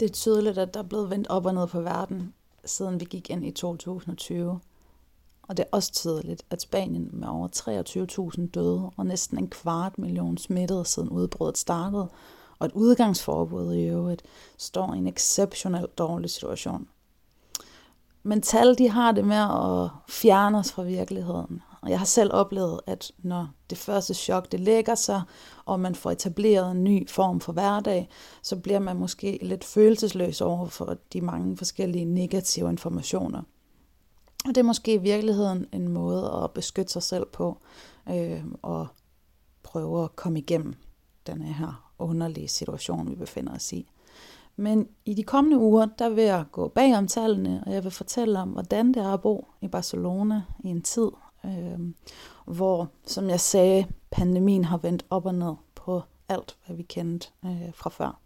Det er tydeligt, at der er blevet vendt op og ned på verden, siden vi gik ind i 2020. Og det er også tydeligt, at Spanien med over 23.000 døde og næsten en kvart million smittede siden udbruddet startede, og et udgangsforbud i øvrigt, står i en exceptionelt dårlig situation. Men tal, de har det med at fjerne os fra virkeligheden. Og jeg har selv oplevet, at når det første chok, det lægger sig, og man får etableret en ny form for hverdag, så bliver man måske lidt følelsesløs over for de mange forskellige negative informationer. Og det er måske i virkeligheden en måde at beskytte sig selv på, øh, og prøve at komme igennem den her underlige situation, vi befinder os i. Men i de kommende uger, der vil jeg gå bag om tallene, og jeg vil fortælle om, hvordan det er at bo i Barcelona i en tid, øh, hvor, som jeg sagde, pandemien har vendt op og ned på alt, hvad vi kendte øh, fra før.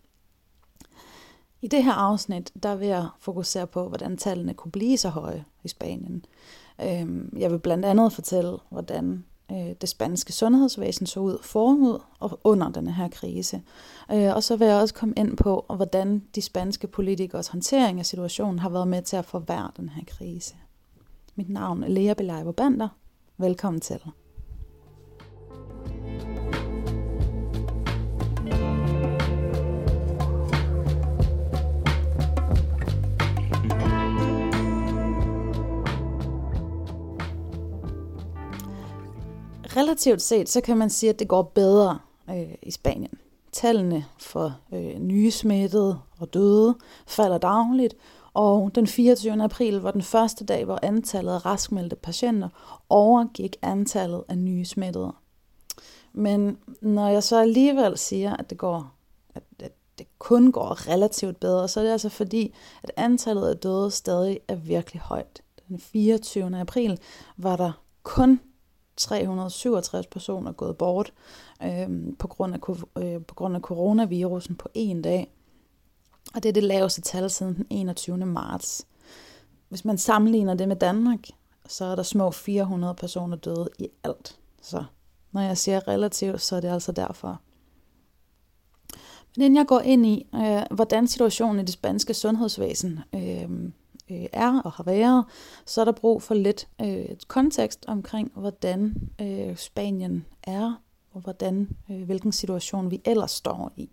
I det her afsnit, der vil jeg fokusere på, hvordan tallene kunne blive så høje i Spanien. Øh, jeg vil blandt andet fortælle, hvordan øh, det spanske sundhedsvæsen så ud forud og under denne her krise. Øh, og så vil jeg også komme ind på, hvordan de spanske politikers håndtering af situationen har været med til at forværre den her krise. Mit navn er Lea Belejbo Bander. Velkommen til. Relativt set, så kan man sige, at det går bedre øh, i Spanien. Tallene for øh, nye smittede og døde falder dagligt, og den 24. april var den første dag, hvor antallet af raskmeldte patienter overgik antallet af nye smittede. Men når jeg så alligevel siger, at det går at, at det kun går relativt bedre, så er det altså fordi, at antallet af døde stadig er virkelig højt. Den 24. april var der kun 367 personer gået bort øh, på, grund af, øh, på grund af coronavirusen på en dag. Og det er det laveste tal siden den 21. marts. Hvis man sammenligner det med Danmark, så er der små 400 personer døde i alt. Så når jeg siger relativt, så er det altså derfor. Men inden jeg går ind i, øh, hvordan situationen i det spanske sundhedsvæsen øh, øh, er og har været, så er der brug for lidt øh, kontekst omkring, hvordan øh, Spanien er, og hvordan, øh, hvilken situation vi ellers står i.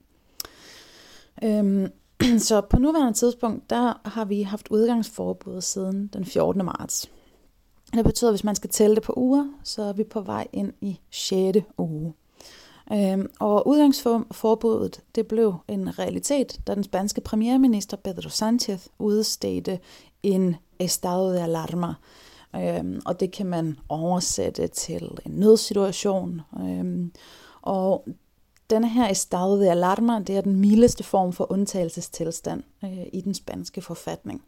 Øhm, så på nuværende tidspunkt, der har vi haft udgangsforbud siden den 14. marts. Det betyder, at hvis man skal tælle det på uger, så er vi på vej ind i 6. uge. Øhm, og udgangsforbuddet det blev en realitet, da den spanske premierminister Pedro Sánchez udstedte en estado de alarma. Øhm, og det kan man oversætte til en nødsituation. Øhm, og denne her estado de alarma, det er den mildeste form for undtagelsestilstand øh, i den spanske forfatning.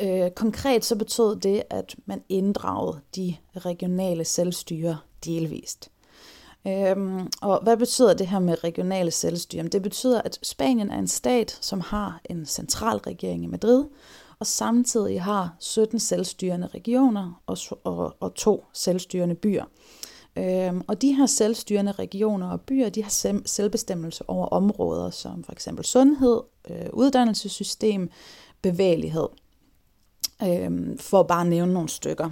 Øh, konkret så betød det, at man inddragede de regionale selvstyre delvist. Øhm, og hvad betyder det her med regionale selvstyre? Det betyder, at Spanien er en stat, som har en central regering i Madrid, og samtidig har 17 selvstyrende regioner og, og, og to selvstyrende byer. Øhm, og de her selvstyrende regioner og byer, de har selvbestemmelse over områder som for eksempel sundhed, øh, uddannelsessystem, bevægelighed. Øhm, for bare at nævne nogle stykker.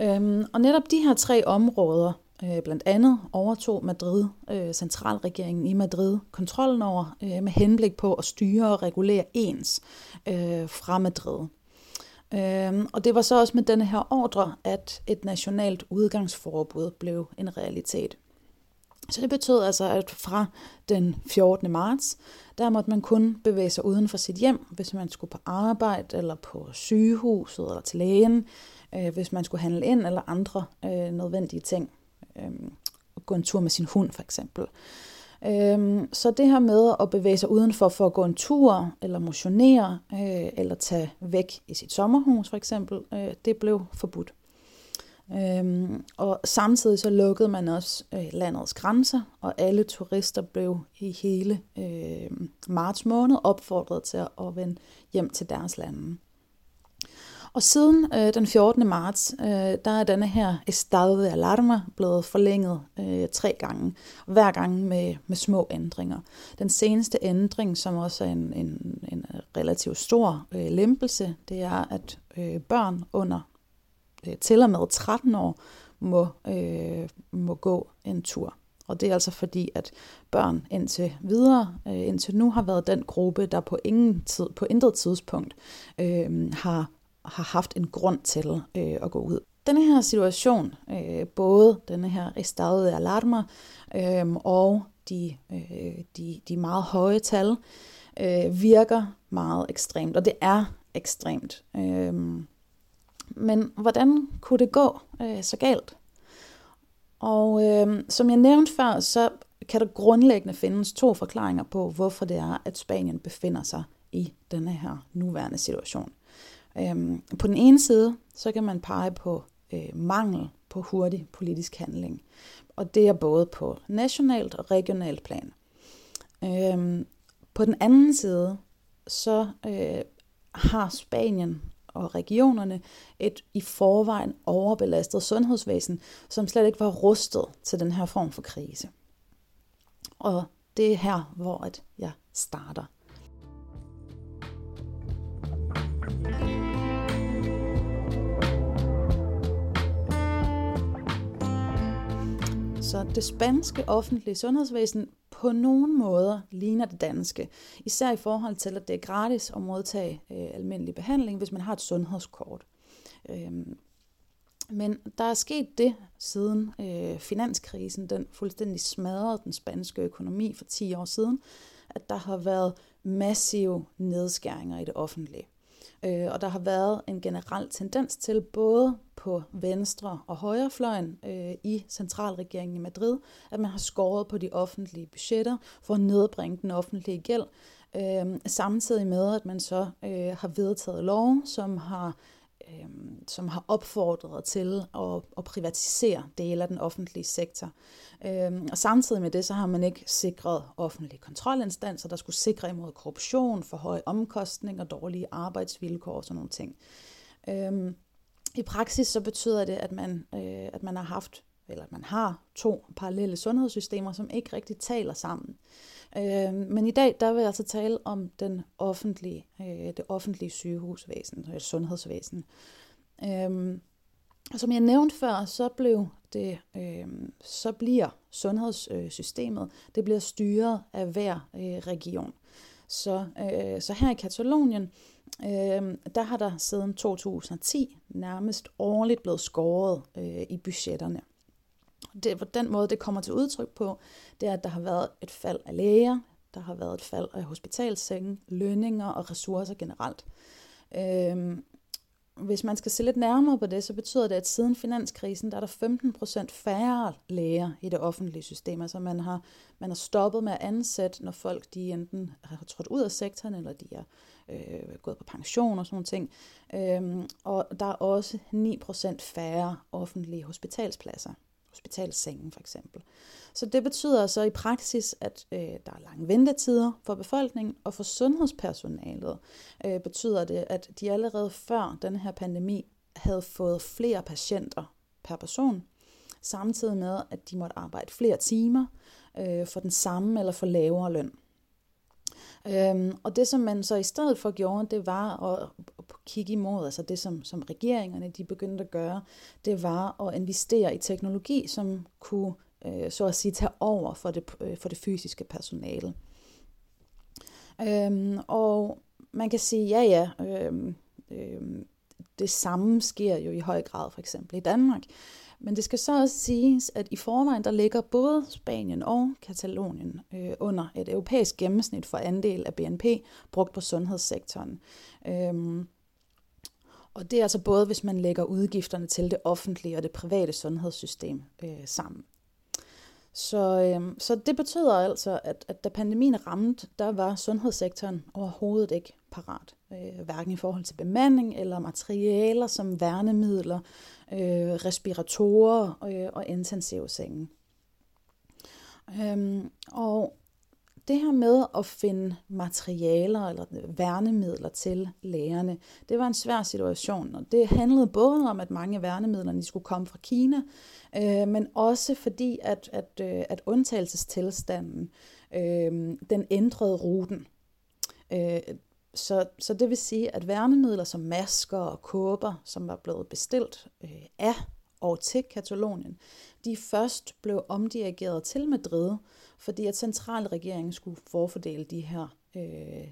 Øhm, og netop de her tre områder, øh, blandt andet overtog Madrid, øh, centralregeringen i Madrid, kontrollen over øh, med henblik på at styre og regulere ens øh, fra Madrid. Øhm, og det var så også med denne her ordre, at et nationalt udgangsforbud blev en realitet. Så det betød altså, at fra den 14. marts, der måtte man kun bevæge sig uden for sit hjem, hvis man skulle på arbejde, eller på sygehuset, eller til lægen, øh, hvis man skulle handle ind, eller andre øh, nødvendige ting. Øh, gå en tur med sin hund for eksempel. Øhm, så det her med at bevæge sig udenfor for at gå en tur, eller motionere, øh, eller tage væk i sit sommerhus for eksempel, øh, det blev forbudt. Øhm, og samtidig så lukkede man også øh, landets grænser, og alle turister blev i hele øh, marts måned opfordret til at, at vende hjem til deres lande. Og siden øh, den 14. marts, øh, der er denne her estado de alarma blevet forlænget øh, tre gange, hver gang med, med små ændringer. Den seneste ændring, som også er en, en, en relativt stor øh, lempelse, det er, at øh, børn under øh, til og med 13 år må, øh, må gå en tur. Og det er altså fordi, at børn indtil videre, øh, indtil nu har været den gruppe, der på, ingen tid, på intet tidspunkt øh, har har haft en grund til øh, at gå ud. Denne her situation, øh, både denne her estado de alarma øh, og de, øh, de, de meget høje tal, øh, virker meget ekstremt, og det er ekstremt. Øh, men hvordan kunne det gå øh, så galt? Og øh, som jeg nævnte før, så kan der grundlæggende findes to forklaringer på, hvorfor det er, at Spanien befinder sig i denne her nuværende situation. Øhm, på den ene side, så kan man pege på øh, mangel på hurtig politisk handling. Og det er både på nationalt og regionalt plan. Øhm, på den anden side, så øh, har Spanien og regionerne et i forvejen overbelastet sundhedsvæsen, som slet ikke var rustet til den her form for krise. Og det er her, hvor at jeg starter. Så det spanske offentlige sundhedsvæsen på nogen måder ligner det danske. Især i forhold til, at det er gratis at modtage øh, almindelig behandling, hvis man har et sundhedskort. Øhm, men der er sket det siden øh, finanskrisen, den fuldstændig smadrede den spanske økonomi for 10 år siden, at der har været massive nedskæringer i det offentlige. Øh, og der har været en generel tendens til både på venstre og højrefløjen øh, i centralregeringen i Madrid, at man har skåret på de offentlige budgetter for at nedbringe den offentlige gæld, øh, samtidig med at man så øh, har vedtaget lov, som har øh, som har opfordret til at, at privatisere dele af den offentlige sektor. Øh, og samtidig med det, så har man ikke sikret offentlige kontrolinstanser, der skulle sikre imod korruption, for høje omkostninger, dårlige arbejdsvilkår og sådan nogle ting. Øh, i praksis så betyder det, at man, øh, at man har haft eller at man har to parallelle sundhedssystemer, som ikke rigtig taler sammen. Øh, men i dag, der vil jeg altså tale om den offentlige, øh, det offentlige sygehusvæsen, eller sundhedsvæsen. Øh, som jeg nævnte før, så blev det, øh, så bliver sundhedssystemet, det bliver styret af hver øh, region. Så, øh, så her i Katalonien, øh, øh, der har der siden 2010 nærmest årligt blevet skåret øh, i budgetterne det, på den måde, det kommer til udtryk på, det er, at der har været et fald af læger, der har været et fald af hospitalsenge, lønninger og ressourcer generelt. Øhm, hvis man skal se lidt nærmere på det, så betyder det, at siden finanskrisen, der er der 15% færre læger i det offentlige system. Altså man har, man har stoppet med at ansætte, når folk de enten har trådt ud af sektoren, eller de er øh, gået på pension og sådan nogle ting. Øhm, og der er også 9% færre offentlige hospitalspladser hospitalsengen for eksempel. Så det betyder så i praksis, at øh, der er lange ventetider for befolkningen, og for sundhedspersonalet øh, betyder det, at de allerede før den her pandemi havde fået flere patienter per person, samtidig med, at de måtte arbejde flere timer øh, for den samme eller for lavere løn. Øhm, og det, som man så i stedet for gjorde, det var at, at kigge imod, altså det, som, som regeringerne de begyndte at gøre, det var at investere i teknologi, som kunne øh, så at sige tage over for det, øh, for det fysiske personale. Øhm, og man kan sige, ja ja, øhm, øhm, det samme sker jo i høj grad for eksempel i Danmark. Men det skal så også siges, at i forvejen der ligger både Spanien og Katalonien øh, under et europæisk gennemsnit for andel af BNP brugt på sundhedssektoren. Øhm, og det er altså både, hvis man lægger udgifterne til det offentlige og det private sundhedssystem øh, sammen. Så, øh, så det betyder altså, at, at da pandemien ramte, der var sundhedssektoren overhovedet ikke parat. Øh, hverken i forhold til bemanding eller materialer som værnemidler, øh, respiratorer øh, og intensivsenge. Øhm, og det her med at finde materialer eller værnemidler til lægerne, det var en svær situation, og det handlede både om, at mange af værnemidlerne skulle komme fra Kina, øh, men også fordi, at, at, øh, at undtagelsestilstanden, øh, den ændrede ruten. Øh, så, så det vil sige, at værnemidler som masker og kåber, som var blevet bestilt øh, af og til Katalonien, de først blev omdirigeret til Madrid, fordi at centralregeringen skulle forfordele de her, øh,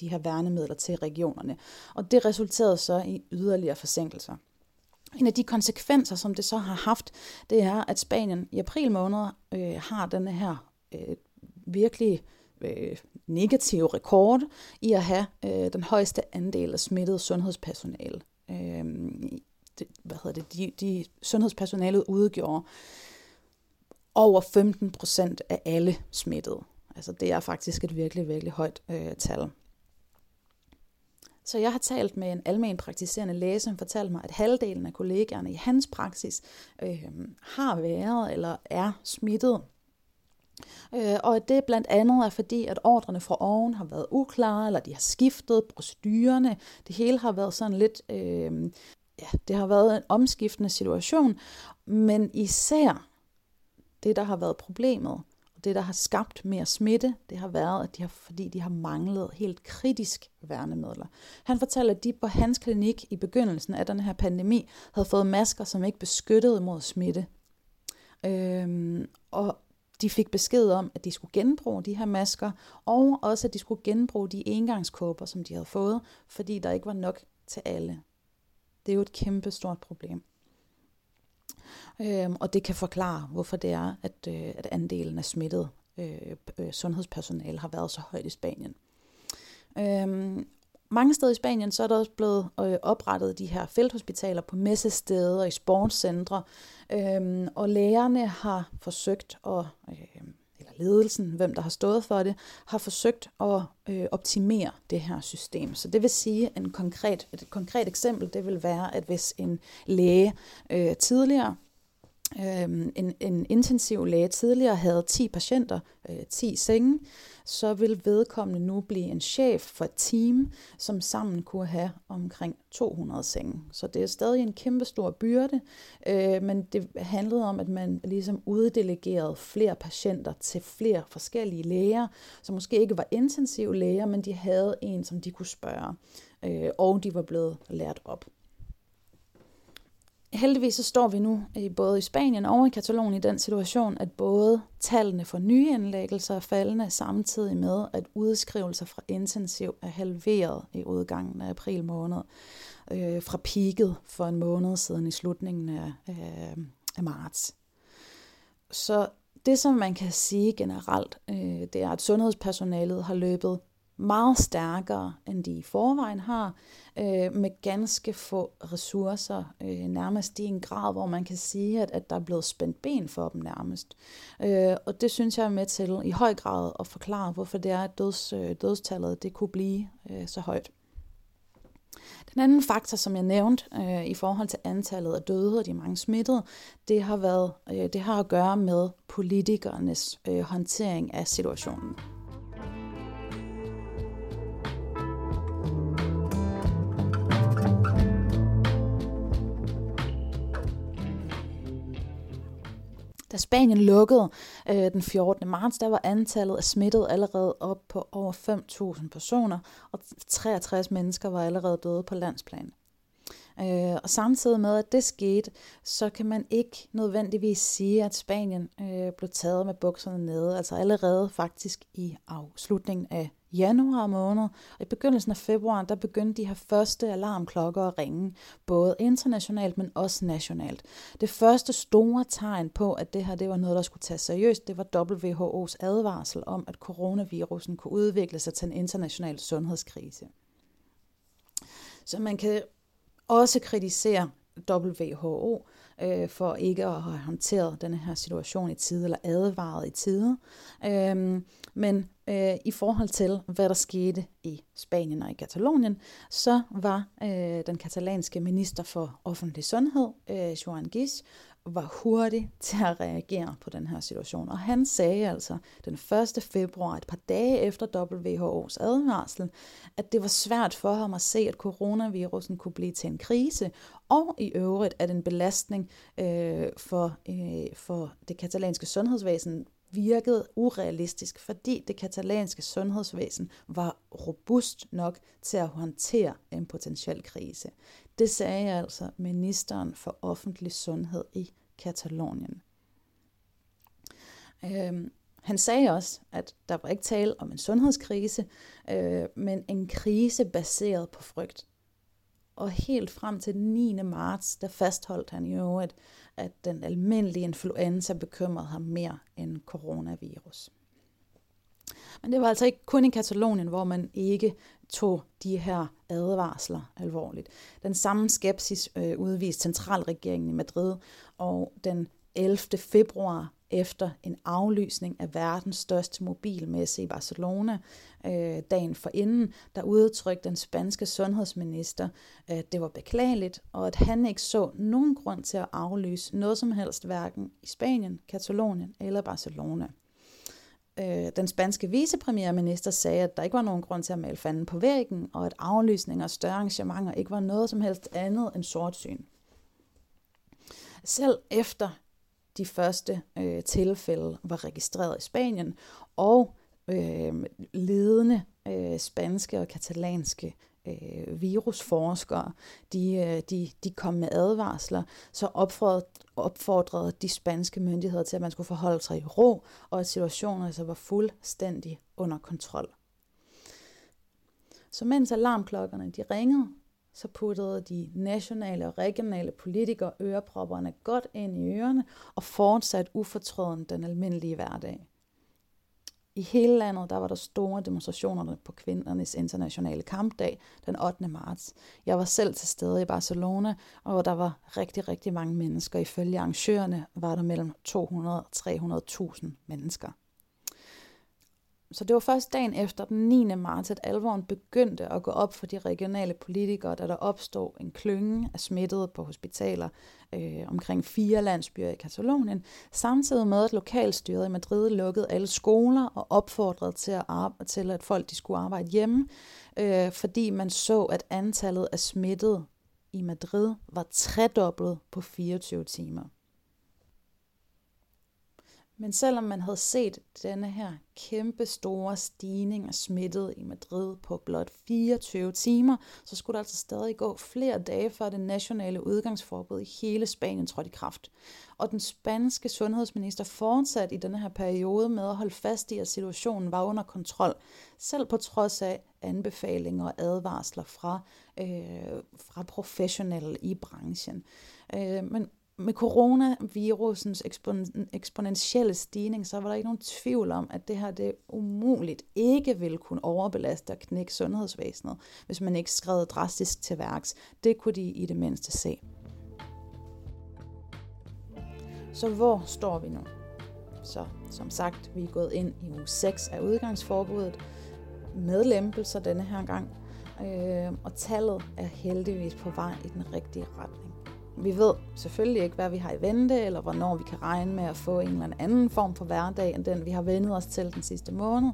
de her værnemidler til regionerne. Og det resulterede så i yderligere forsinkelser. En af de konsekvenser, som det så har haft, det er, at Spanien i april måned øh, har denne her øh, virkelig øh, Øh, negative rekord i at have øh, den højeste andel af smittet sundhedspersonale. Øh, det, hvad hedder det, de, de sundhedspersonalet udgjorde over 15 procent af alle smittede. Altså det er faktisk et virkelig, virkelig højt øh, tal. Så jeg har talt med en almen praktiserende læge, som fortalte mig, at halvdelen af kollegaerne i hans praksis øh, har været eller er smittet. Øh, og at det blandt andet er fordi, at ordrene fra oven har været uklare, eller de har skiftet procedurerne. Det hele har været sådan lidt øh, ja, det har været en omskiftende situation, men især det, der har været problemet, og det, der har skabt mere smitte, det har været, at de har, fordi de har manglet helt kritisk værnemidler. Han fortæller, at de på hans klinik i begyndelsen af den her pandemi havde fået masker, som ikke beskyttede mod smitte. Øhm, og de fik besked om, at de skulle genbruge de her masker, og også at de skulle genbruge de engangskåber, som de havde fået, fordi der ikke var nok til alle. Det er jo et kæmpe stort problem. Øhm, og det kan forklare, hvorfor det er, at, øh, at andelen af smittet øh, øh, sundhedspersonale har været så højt i Spanien. Øhm, mange steder i Spanien så er der også blevet øh, oprettet de her felthospitaler på messesteder og i sportscentre, øh, og lægerne har forsøgt at øh, ledelsen, hvem der har stået for det, har forsøgt at øh, optimere det her system. Så det vil sige, en konkret, et konkret eksempel, det vil være, at hvis en læge øh, tidligere øh, en, en intensiv læge tidligere havde 10 patienter, øh, 10 senge, så vil vedkommende nu blive en chef for et team, som sammen kunne have omkring 200 senge. Så det er stadig en kæmpe stor byrde, øh, men det handlede om, at man ligesom uddelegerede flere patienter til flere forskellige læger, som måske ikke var intensiv læger, men de havde en, som de kunne spørge, øh, og de var blevet lært op heldigvis så står vi nu i både i Spanien og i Katalonien i den situation, at både tallene for nye indlæggelser er faldende, samtidig med, at udskrivelser fra intensiv er halveret i udgangen af april måned, øh, fra peaket for en måned siden i slutningen af, øh, af marts. Så det, som man kan sige generelt, øh, det er, at sundhedspersonalet har løbet meget stærkere, end de i forvejen har, øh, med ganske få ressourcer, øh, nærmest i en grad, hvor man kan sige, at, at der er blevet spændt ben for dem nærmest. Øh, og det synes jeg er med til i høj grad at forklare, hvorfor det er, at døds, øh, dødstallet det kunne blive øh, så højt. Den anden faktor, som jeg nævnte øh, i forhold til antallet af døde og de mange smittede, det har, været, øh, det har at gøre med politikernes øh, håndtering af situationen. Da Spanien lukkede øh, den 14. marts, der var antallet af smittede allerede op på over 5.000 personer, og 63 mennesker var allerede døde på landsplan. Øh, og samtidig med, at det skete, så kan man ikke nødvendigvis sige, at Spanien øh, blev taget med bukserne nede. Altså allerede faktisk i afslutningen af januar måned, og i begyndelsen af februar, der begyndte de her første alarmklokker at ringe, både internationalt, men også nationalt. Det første store tegn på, at det her det var noget, der skulle tages seriøst, det var WHO's advarsel om, at coronavirusen kunne udvikle sig til en international sundhedskrise. Så man kan også kritisere WHO øh, for ikke at have håndteret denne her situation i tide, eller advaret i tide. Øhm, men øh, i forhold til, hvad der skete i Spanien og i Katalonien, så var øh, den katalanske minister for offentlig sundhed, øh, Joan Gis, var hurtig til at reagere på den her situation. Og han sagde altså den 1. februar, et par dage efter WHO's advarsel, at det var svært for ham at se, at coronavirusen kunne blive til en krise, og i øvrigt at en belastning øh, for, øh, for det katalanske sundhedsvæsen virkede urealistisk, fordi det katalanske sundhedsvæsen var robust nok til at håndtere en potentiel krise. Det sagde altså ministeren for offentlig sundhed i Katalonien. Øhm, han sagde også, at der var ikke tale om en sundhedskrise, øh, men en krise baseret på frygt. Og helt frem til 9. marts, der fastholdt han i øvrigt, at den almindelige influenza bekymrede ham mere end coronavirus. Men det var altså ikke kun i Katalonien, hvor man ikke tog de her advarsler alvorligt. Den samme skepsis øh, udviste centralregeringen i Madrid, og den 11. februar efter en aflysning af verdens største mobilmesse i Barcelona øh, dagen for inden, der udtrykte den spanske sundhedsminister, at det var beklageligt, og at han ikke så nogen grund til at aflyse noget som helst, hverken i Spanien, Katalonien eller Barcelona. Øh, den spanske vicepremierminister sagde, at der ikke var nogen grund til at male fanden på væggen, og at aflysninger og større arrangementer ikke var noget som helst andet end sortsyn. Selv efter de første øh, tilfælde var registreret i Spanien, og øh, ledende øh, spanske og katalanske øh, virusforskere, de, øh, de, de kom med advarsler, så opfordrede, opfordrede de spanske myndigheder til, at man skulle forholde sig i ro, og at situationen altså var fuldstændig under kontrol. Så mens alarmklokkerne de ringede, så puttede de nationale og regionale politikere ørepropperne godt ind i ørerne og fortsatte ufortrøden den almindelige hverdag. I hele landet der var der store demonstrationer på kvindernes internationale kampdag den 8. marts. Jeg var selv til stede i Barcelona, og der var rigtig, rigtig mange mennesker. Ifølge arrangørerne var der mellem 200 og 300.000 mennesker. Så det var først dagen efter den 9. marts, at alvoren begyndte at gå op for de regionale politikere, da der opstod en klynge af smittede på hospitaler øh, omkring fire landsbyer i Katalonien, samtidig med at lokalstyret i Madrid lukkede alle skoler og opfordrede til at, arbejde, til at folk de skulle arbejde hjemme, øh, fordi man så, at antallet af smittede i Madrid var tredoblet på 24 timer. Men selvom man havde set denne her kæmpe store stigning af smittet i Madrid på blot 24 timer, så skulle der altså stadig gå flere dage før det nationale udgangsforbud i hele Spanien trådte i kraft. Og den spanske sundhedsminister fortsatte i denne her periode med at holde fast i, at situationen var under kontrol, selv på trods af anbefalinger og advarsler fra, øh, fra professionelle i branchen. Øh, men med coronavirusens ekspon- eksponentielle stigning, så var der ikke nogen tvivl om, at det her det umuligt ikke ville kunne overbelaste og knække sundhedsvæsenet, hvis man ikke skred drastisk til værks. Det kunne de i det mindste se. Så hvor står vi nu? Så som sagt, vi er gået ind i uge 6 af udgangsforbuddet med lempelser denne her gang, øh, og tallet er heldigvis på vej i den rigtige retning. Vi ved selvfølgelig ikke, hvad vi har i vente, eller hvornår vi kan regne med at få en eller anden form for hverdag, end den vi har vendet os til den sidste måned.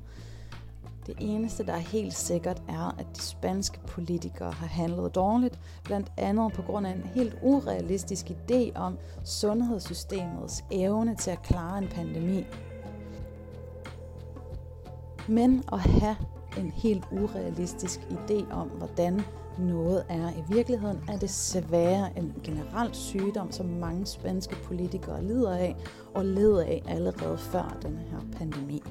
Det eneste, der er helt sikkert, er, at de spanske politikere har handlet dårligt, blandt andet på grund af en helt urealistisk idé om sundhedssystemets evne til at klare en pandemi. Men at have en helt urealistisk idé om, hvordan noget er i virkeligheden, er det desværre en generelt sygdom, som mange spanske politikere lider af, og led af allerede før denne her pandemi.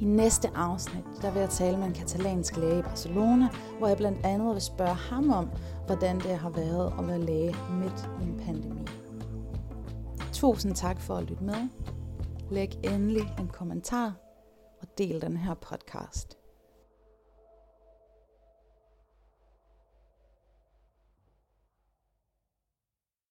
I næste afsnit, der vil jeg tale med en katalansk læge i Barcelona, hvor jeg blandt andet vil spørge ham om, hvordan det har været at være læge midt i en pandemi. Tusind tak for at lytte med. Læg endelig en kommentar del den her podcast.